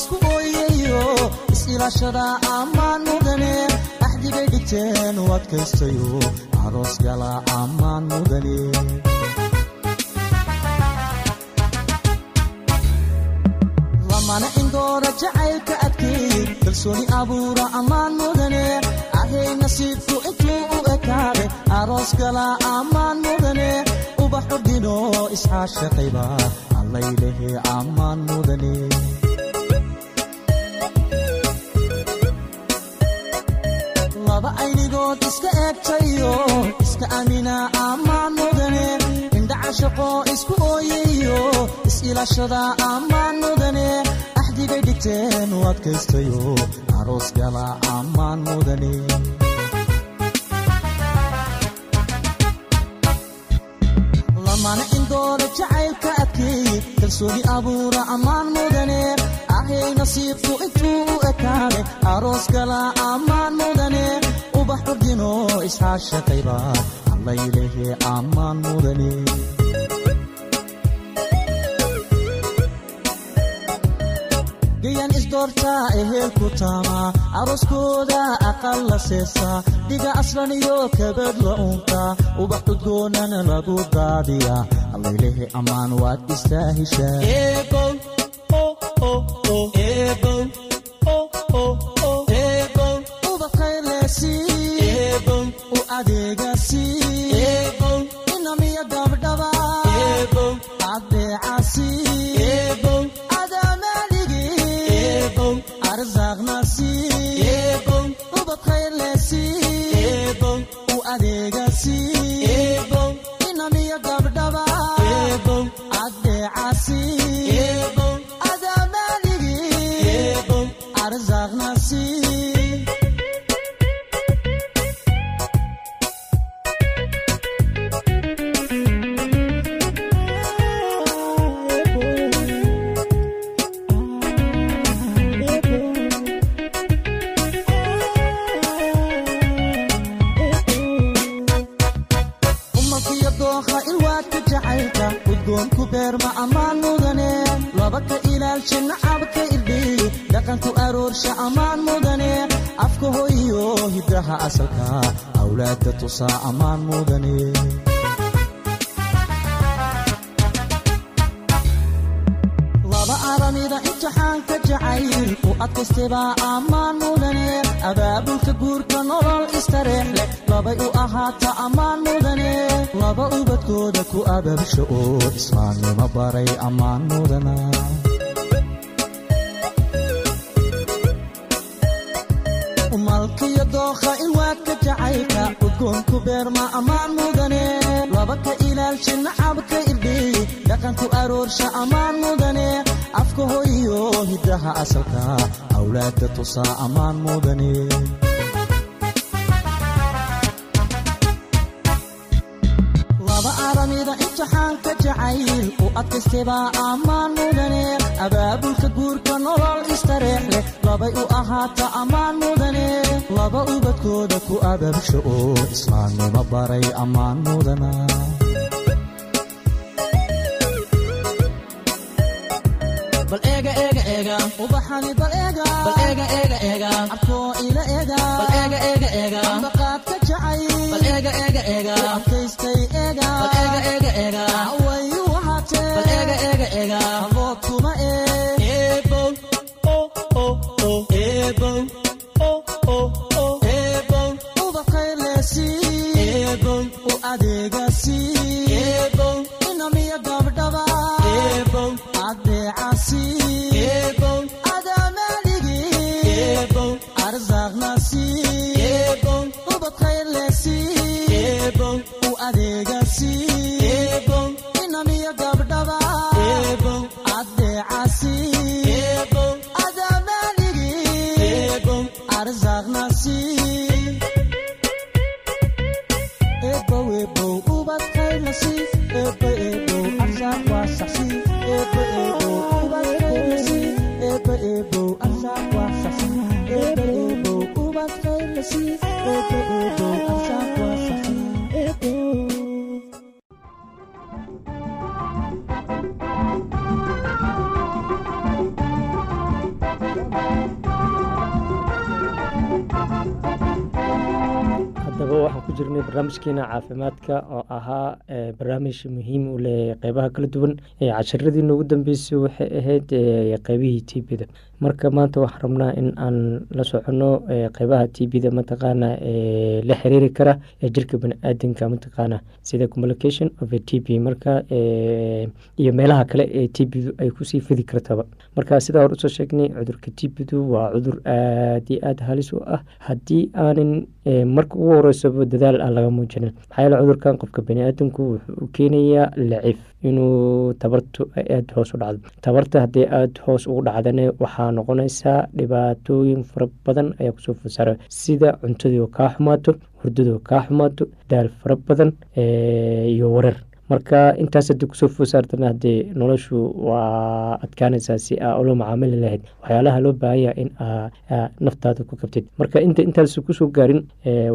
isku ooyayo is-ilaashada ammaan mudane axdigay dhigteen u adkaystayo aroos gala ammaan mudane lamana indoora jacaylka adkeey kalsooni abuura ammaan mudane ahay nasiibku intuu u ekaade aroos gala ammaan mudane ubax ordino isxaashaqayba allaylehe ammaan mudane aynigood iska eegtayo iska amina ammaan mudane indhacashaqo isku ooyayo is-ilaashada ammaan mudane axdigay dhigteen u adkaystayo aroos gala ammaan mudane lamana indoora jacaylka adkeeye kalsooni abuura ammaan mudane ahay nasiibku intuu u ekaade aroos gala ammaan mudane ubax ordino isxaashaqayba allaylehe ammaan mudane gayan isdoortaa ehelku taamaa arooskooda aqal la seesaa dhiga aslan iyo kabad la uuntaa ubax udgoonana lagu daadiyaa allaylehe ammaan waad istaahishaa u laba aramida imtixaanka jacayl u adkaystebaa ammaan mudane abaabulka guurka nolol istareex leh labay u ahaata ammaan mudane laba ubadkooda ku ababsha oo islaamnimo baray ammaan mudana malkiyo dookha ilwaadka jacaylka udgoonku beerma ammaan mudane laba ka ilaalsha nacabka irdhiy dhaqanku aroorsha ammaan mudane afka hoyiyo hiddaha asalka awlaadda tusaa ammaan mudane laba aramida imtixaanka jacayl u adkaystebaa ammaan mudane abaabulka guurka nolol istareex leh labay u ahaata ammaan mudane laba ubadkooda ku ababsha oo islaamnimo baray ammaan mudana bal eega eega eega ubaxani bal eega bal eega eega eega abkoo ila eega bal eega eega eega ambaqaadka jacay bal eega eega eega adkaystay eega bal eega eega eega wayu wahaatee bal eega eega eega abood kuma ee eebow eebow arzaqna sii Socorro jirnay barnaamijkeena caafimaadka oo ahaa barnaamij muhiim u leh qeybaha kala duwan casharadii noogu dambeysay waxay ahayd qeybihii t b da marka maanta waxaan rabnaa in aan la soconno qeybaha t b da mataqaana la xiriiri kara ee jirka bani-aadanka mataqaana sida communication of t b marka iyo meelaha kale ee t b ay ku sii fidi kartaba. Marka sidaa hor u soo sheegnay cudurka t b du waa cudur aada iyo aada halis u ah. Haddii aanan marka ugu horeysaba dadaal aan laga muujinin maxaa yeele cudurkan qofka bani-aadanku wuxuu u keenayaa lacif inuu tabartu ay aada hoos u dhacdo. Tabarta haddii aada hoos ugu dhacdana waxaa noqonaysaa dhibaatooyin fara badan ayaa ku soo fasaara. Sida cuntadii oo kaa xumaato hurdadoo kaa xumaato daal fara badan iyo wareer marka intaas haddii ku soo foosaartana hadee noloshu waa adkaanaysaa si aa ula macaamili lahayd waxyaalaha loo baahanya in aa naftaada ku kabtid. Marka inta intaas ku soo gaarin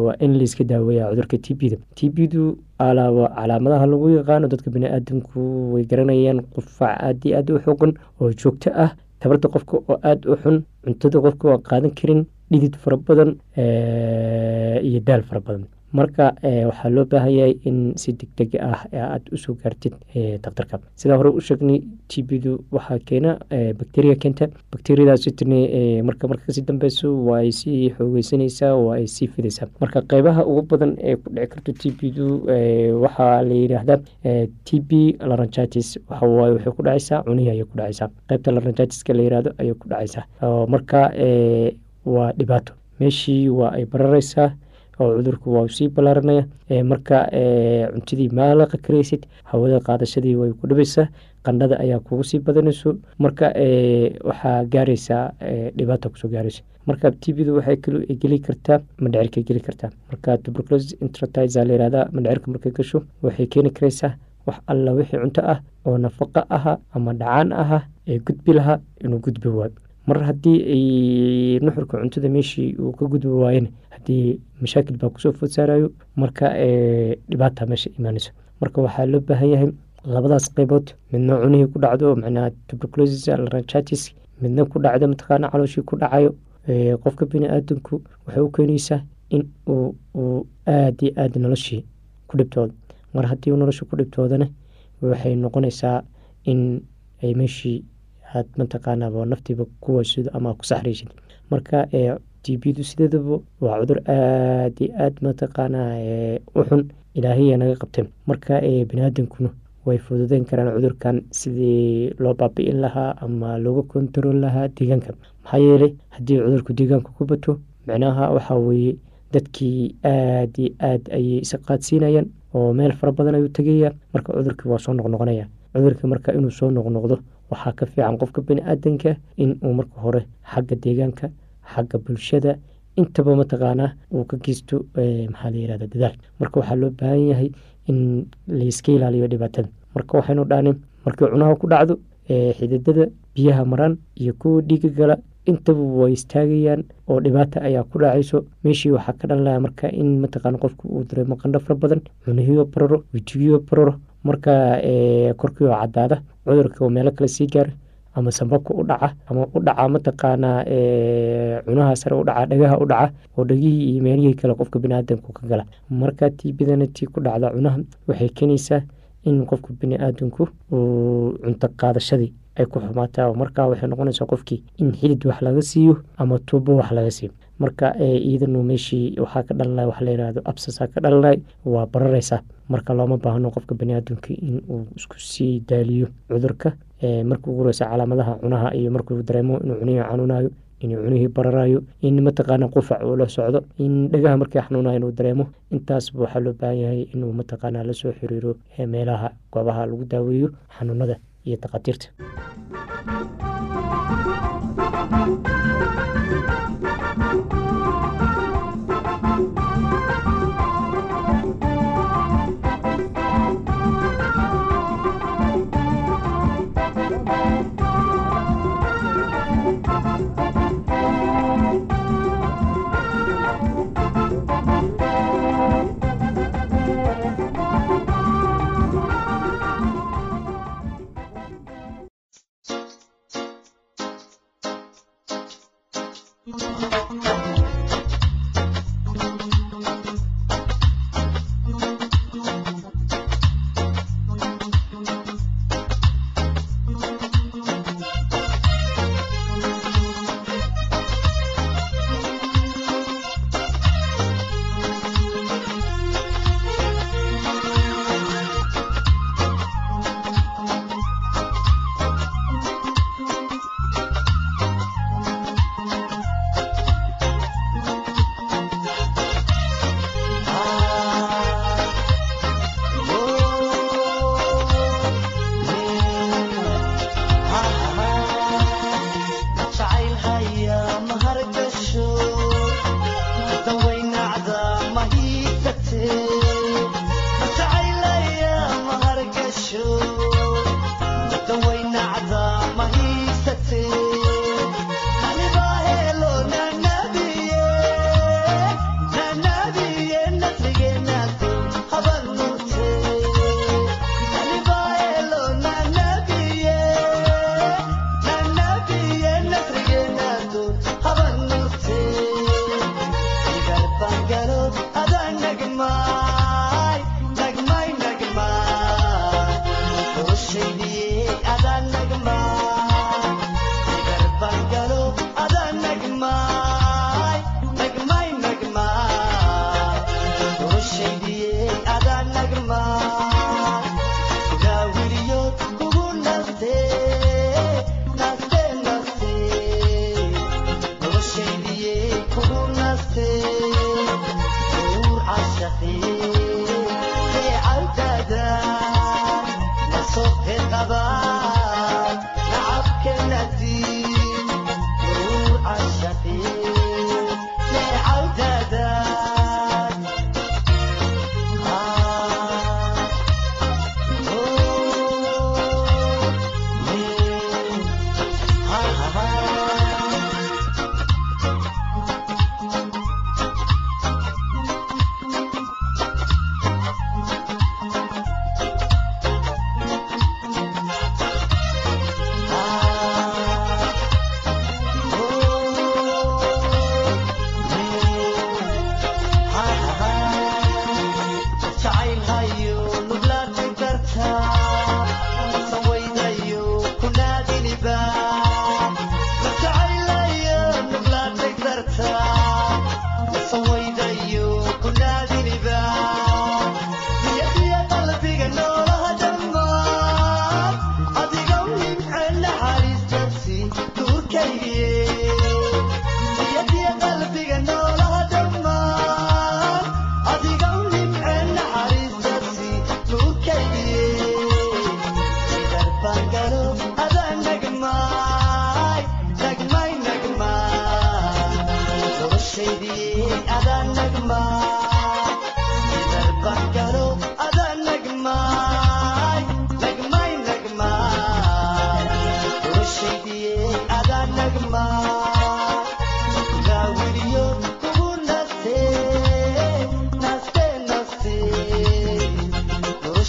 waa in layska daaweeya cudurka t b da t b du alaaba calaamadaha lagu yaqaano dadka bani-aadanku way garanayaan qufac aada iyo aada u xoogan oo joogto ah tabarta qofka oo aada u xun cuntada qofka oo qaadan karin dhidid fara badan iyo daal fara badan marka waxaa loo baahanyahay in si deg deg ah aada u soo gaartid daktarka sidaa hore u sheegnay du waxaa keena bacteria keenta. Bacteriadaasitn marka marka ka sii dambeyso waa ay sii xoogeysanaysaa waa ay sii fidaysaa marka qeybaha ugu badan ee ku dhici karto t b du waxaa la yidhaahdaa t b laranchitis waxawaaye waxay ku dhacaysaa cunihi ayay ku dhacaysaa qeybta laranchitiska la yihahdo ayay ku dhacaysaa marka waa dhibaato. Meeshii waa ay barareysaa oo cudurku waa sii balaaranaya marka cuntadii maalaqa karaysid hawada qaadashadii way ku dhibaysaa qandhada ayaa kugu sii badanayso marka waxaa gaaraysaa dhibaata ku soo gaaraysa. Marka t b du waxay geli kartaa mandhicirka geli kartaa marka tuberculosis intratiza la yihahda mandhicirka markay gasho waxay keeni karaysaa wax alla wixii cunto ah oo nafaqa aha ama dhacaan aha ee gudbi lahaa inuu gudbi waayo mar haddii ay nuxurka cuntada meeshii uu ka gudbi waayana haddii mashaakil baa ku soo food saarayo marka dhibaata meesha imaanayso marka waxaa loo baahan yahay labadaas qeybood midna cunihii ku dhacdo macnaha tuberculosis laranchitis midna ku dhacdo mataqaana calooshii ku dhacayo. Qofka bini-aadanku waxay u keenaysaa in uu aada iyo aada noloshii ku dhibtoodo mar haddii nolosha ku dhibtoodana waxay noqonaysaa in ay meeshii aad mataqaanaba naftiiba ku waysido ama ku saxraysid marka t b du sideedaba waa cudur aada iyo aada mataqaanaa u xun ilaahaya naga qabteen marka baniaadankuna way fududeyn karaan cudurkan sidii loo baabi'in lahaa ama looga kontarool lahaa deegaanka. Maxaa yeelay haddii cudurku deegaanka ku bato micnaha waxaa weeye dadkii aada iyo aada ayay isa qaadsiinayaan oo meel fara badan ayuu tegayaan marka cudurkii waa soo noqnoqonaya. Cudurkii marka inuu soo noqnoqdo waxaa ka fiican qofka bani-aadanka in uu marka hore xagga deegaanka xagga bulshada intaba mataqaanaa uu ka geysto maxaa la yirahda dadaal. Marka waxaa loo baahan yahay in layska ilaaliyo dhibaatada marka waxaynu dhaanin markii cunaha ku dhacdo xididada biyaha maraan iyo kuwa dhiiga gala intaba way istaagayaan oo dhibaata ayaa ku dhacayso meeshii waxaa ka dhalanaya marka in mataqaana qofku uu dareemo qandho fara badan cunihiyo bararo wejigiyo bararo marka korkii oo cadaada cudurka oo meelo kale sii gaara ama sambabka u dhaca ama u dhaca mataqaanaa cunaha sare u dhaca dhagaha u dhaca oo dhegihii iyo meelihii kale qofka biniaadanku ka gala. Marka tii tii ku dhacda cunaha waxay keenaysaa in qofka biniaadanku uu cunto qaadashadii ay ku xumaataa marka waxay noqonaysaa qofkii in xidid wax laga siiyo ama tuubo wax laga siiyo marka iidanu meeshii waxaa ka dhalanay wax layihahdo absasaa ka dhalanay waa barareysaa marka looma baahno qofka baniaadamka in uu isku sii daaliyo cudurka. Markuu ugu horeysa calaamadaha cunaha iyo markuu dareemo inuu cunihii xanuunayo inuu cunihii bararayo in mataqaana qufac uu la socdo in dhagaha markii xanuunayo inuu dareemo intaasba waxaa loo baahan yahay inuu mataqaana la soo xiriiro meelaha goobaha lagu daaweeyo xanuunada iyo عرفين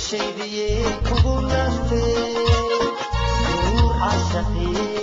takhaatiirta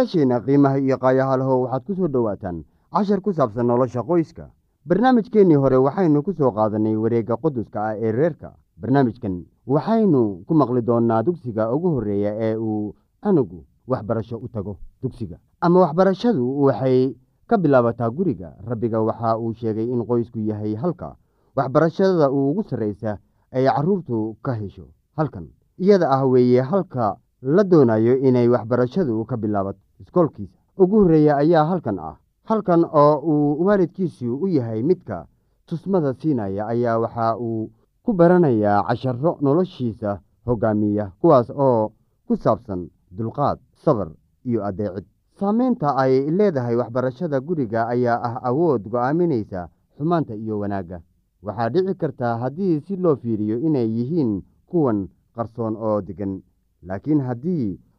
dhegaystayaasheenna qiimaha iyo qaayahalaho waxaad ku soo dhowaataan cashar ku saabsan nolosha qoyska. Barnaamijkeennii hore waxaynu ku soo qaadanay wareegga quduska ah ee reerka. Barnaamijkan waxaynu ku maqli doonnaa dugsiga ugu horreeya ee uu anugu waxbarasho u tago dugsiga. Ama waxbarashadu waxay ka bilaabataa guriga. Rabbiga waxa uu sheegay in qoysku yahay halka waxbarashada ugu sarraysa ay carruurtu ka hesho halkan. Iyada ah weeye halka la doonayo inay waxbarashadu ka bilaabato iskoolkiisa ugu horreeya ayaa halkan ah. Halkan oo uu waalidkiisu u yahay midka tusmada siinaya ayaa waxa uu ku baranayaa casharo noloshiisa hoggaamiya kuwaas oo ku saabsan dulqaad sabar iyo addeecid saameynta ay leedahay waxbarashada guriga ayaa ah awood go'aaminaysa xumaanta iyo wanaagga. Waxaa dhici kartaa haddii si loo fiiriyo inay yihiin kuwan qarsoon oo deggan laakiin haddii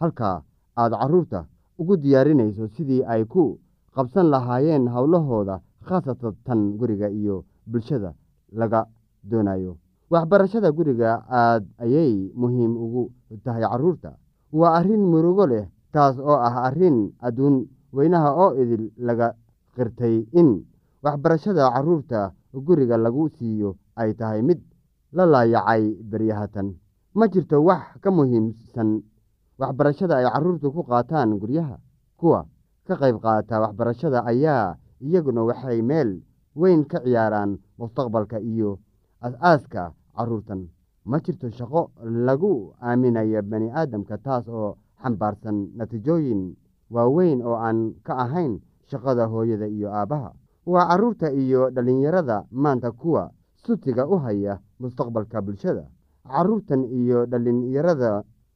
halkaa aad carruurta ugu diyaarinayso sidii ay ku qabsan lahaayeen howlahooda khaasatan tan guriga iyo bulshada laga doonayo. Waxbarashada guriga aad ayay muhiim ugu tahay carruurta waa arrin murugo leh taas oo ah arrin adduun weynaha oo idil laga qirtay in waxbarashada carruurta guriga lagu siiyo ay tahay mid la laayacay beryahatan ma jirto wax ka muhiimsan waxbarashada ay carruurtu ku qaataan guryaha kuwa ka qayb qaata waxbarashada ayaa iyaguna waxay meel weyn ka ciyaaraan mustaqbalka iyo as-aaska carruurtan ma jirto shaqo lagu aaminayo bani aadamka taas oo xambaarsan natiijooyin waaweyn oo aan ka ahayn shaqada hooyada iyo aabbaha waa carruurta iyo dhallinyarada maanta kuwa sutiga u haya mustaqbalka bulshada. Carruurtan iyo dhallinyarada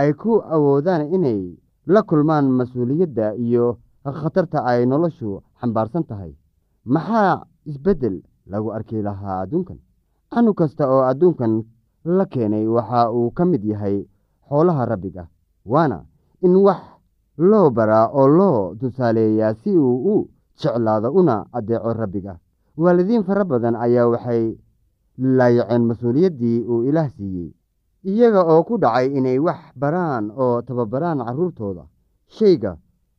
ay ku awoodaan inay la kulmaan mas'uuliyadda iyo khatarta ay noloshu xambaarsan tahay. Maxaa isbeddel lagu arki lahaa adduunkan? Canug kasta oo adduunkan la keenay waxa uu ka mid yahay xoolaha rabbiga waana in wax loo baraa oo loo tusaaleeyaa si uu u jeclaado una addeeco rabbiga. Waalidiin fara badan ayaa waxay laayaceen mas'uuliyaddii uu ilaah siiyey iyaga oo ku dhacay inay wax baraan oo tababaraan carruurtooda shayga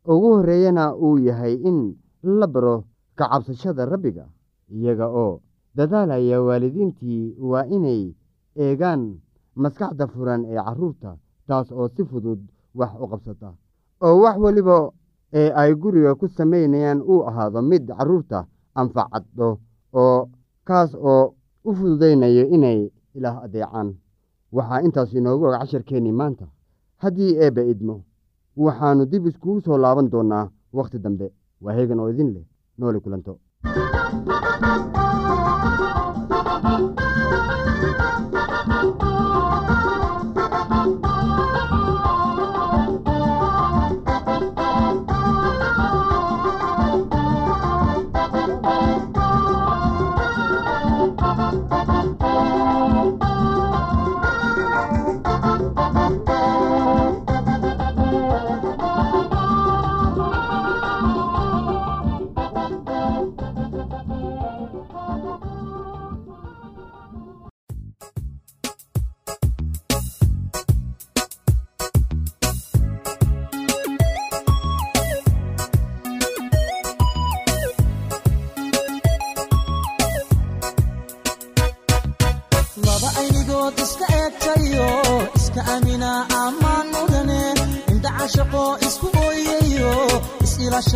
ugu horreeyana uu yahay in la baro ka cabsashada rabbiga. Iyaga oo dadaalaya waalidiintii waa inay eegaan maskaxda furan ee carruurta taas oo si fudud wax u qabsata. Oo wax weliba ee ay guriga ku samaynayaan uu ahaado mid carruurta anfacado oo kaas oo u fududaynayo inay ilaah adeecaan waxaa intaas inoogu og casharkeennii maanta. Haddii eebba idmo waxaannu dib iskugu soo laaban doonnaa wakhti dambe. Waa heegan oo idin leh nooli kulanto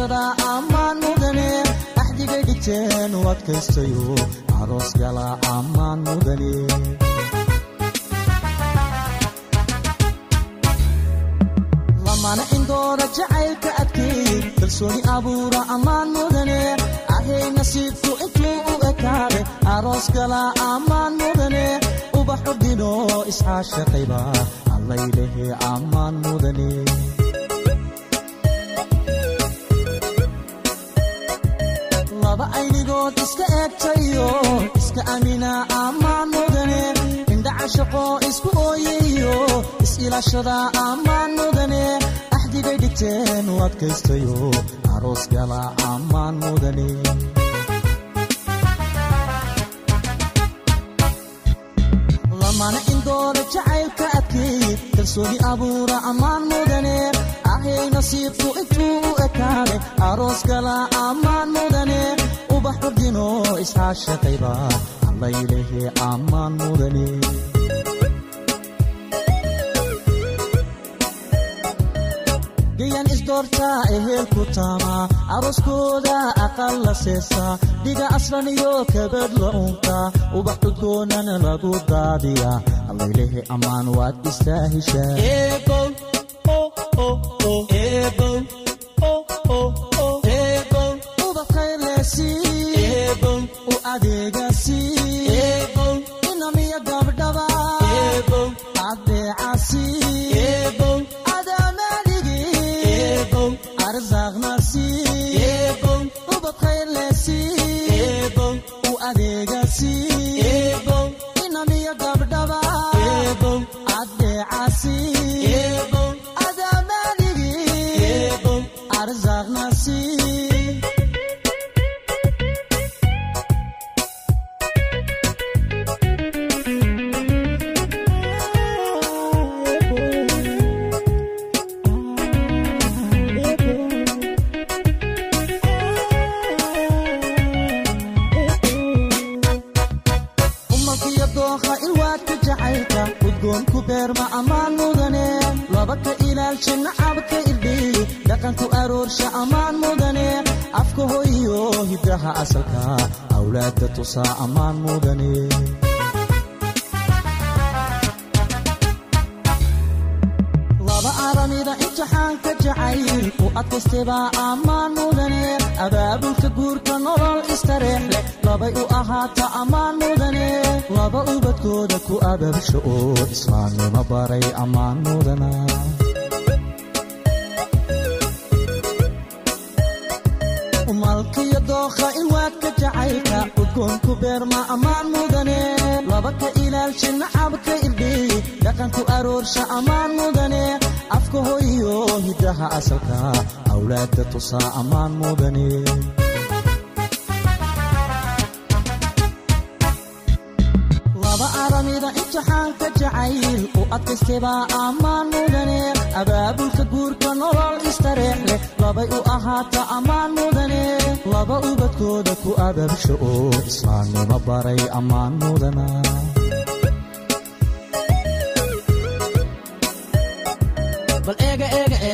is-ilashada ammaan mudane axdigay dhigteen u adkaystayo aroos gala ammaan mudane lamana indoora jacaylka adkeey kalsooni abuura ammaan mudane ahay nasiibku intuu u ekaade aroos gala ammaan mudane ubax ordino iscaashaqayba allaylehe ammaan mudane laba aynigood iska eegtayo iska amina ammaan mudane indhaca shaqo isku ooyayo is-ilashada ammaan mudane axdigay dhigteen u adkaystayo aroos gala ammaan mudane lamana indooda jacaylka adkeey kalsooni abuura ammaan mudane ahay nasiibku intuu u ekaade aroos gala ammaan mudane ubax ordino iscaashaqayba allaylehe ammaan mudane gayan ehelku taamaa aroskooda aqal la seesaa dhiga aslan iyo kabad la unkaa ubax dhulkoonana lagu daadiyaa allaylehe ammaan waad istaahishaa eebow umalkiyo dooha ilwaadka jacaylka udgoonku beerma ammaan mudane laba ka ilaalsha nacabka irdhiy dhaqanku aroorsha ammaan mudane afka hoyiyo hiddaha asalka awlaadda tusaa ammaan mudane imtixaanka jacayl u adkaystebaa ammaan mudane abaabulka guurka nolol istareex labay u ahaata ammaan mudane. Laba ubadkooda ku ababsha oo islaamnimo baray ammaan mudana. Malkiyo dookha ilwaadka jacaylka udgoonku beerma ammaan mudane. Laba ka ilaalsha nacabka irdhiy dhaqanku aroorsha ammaan mudane. Afka hoyiyo hiddaha asalka. Awlaadda tusaa ammaan mudane imtixaanka jacayl u adkaystebaa ammaan mudane abaabulka guurka nolol istareex leh labay u ahaata ammaan mudane laba ubadkooda ku ababsha oo islaamnimo baray ammaan mudana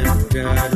imaanka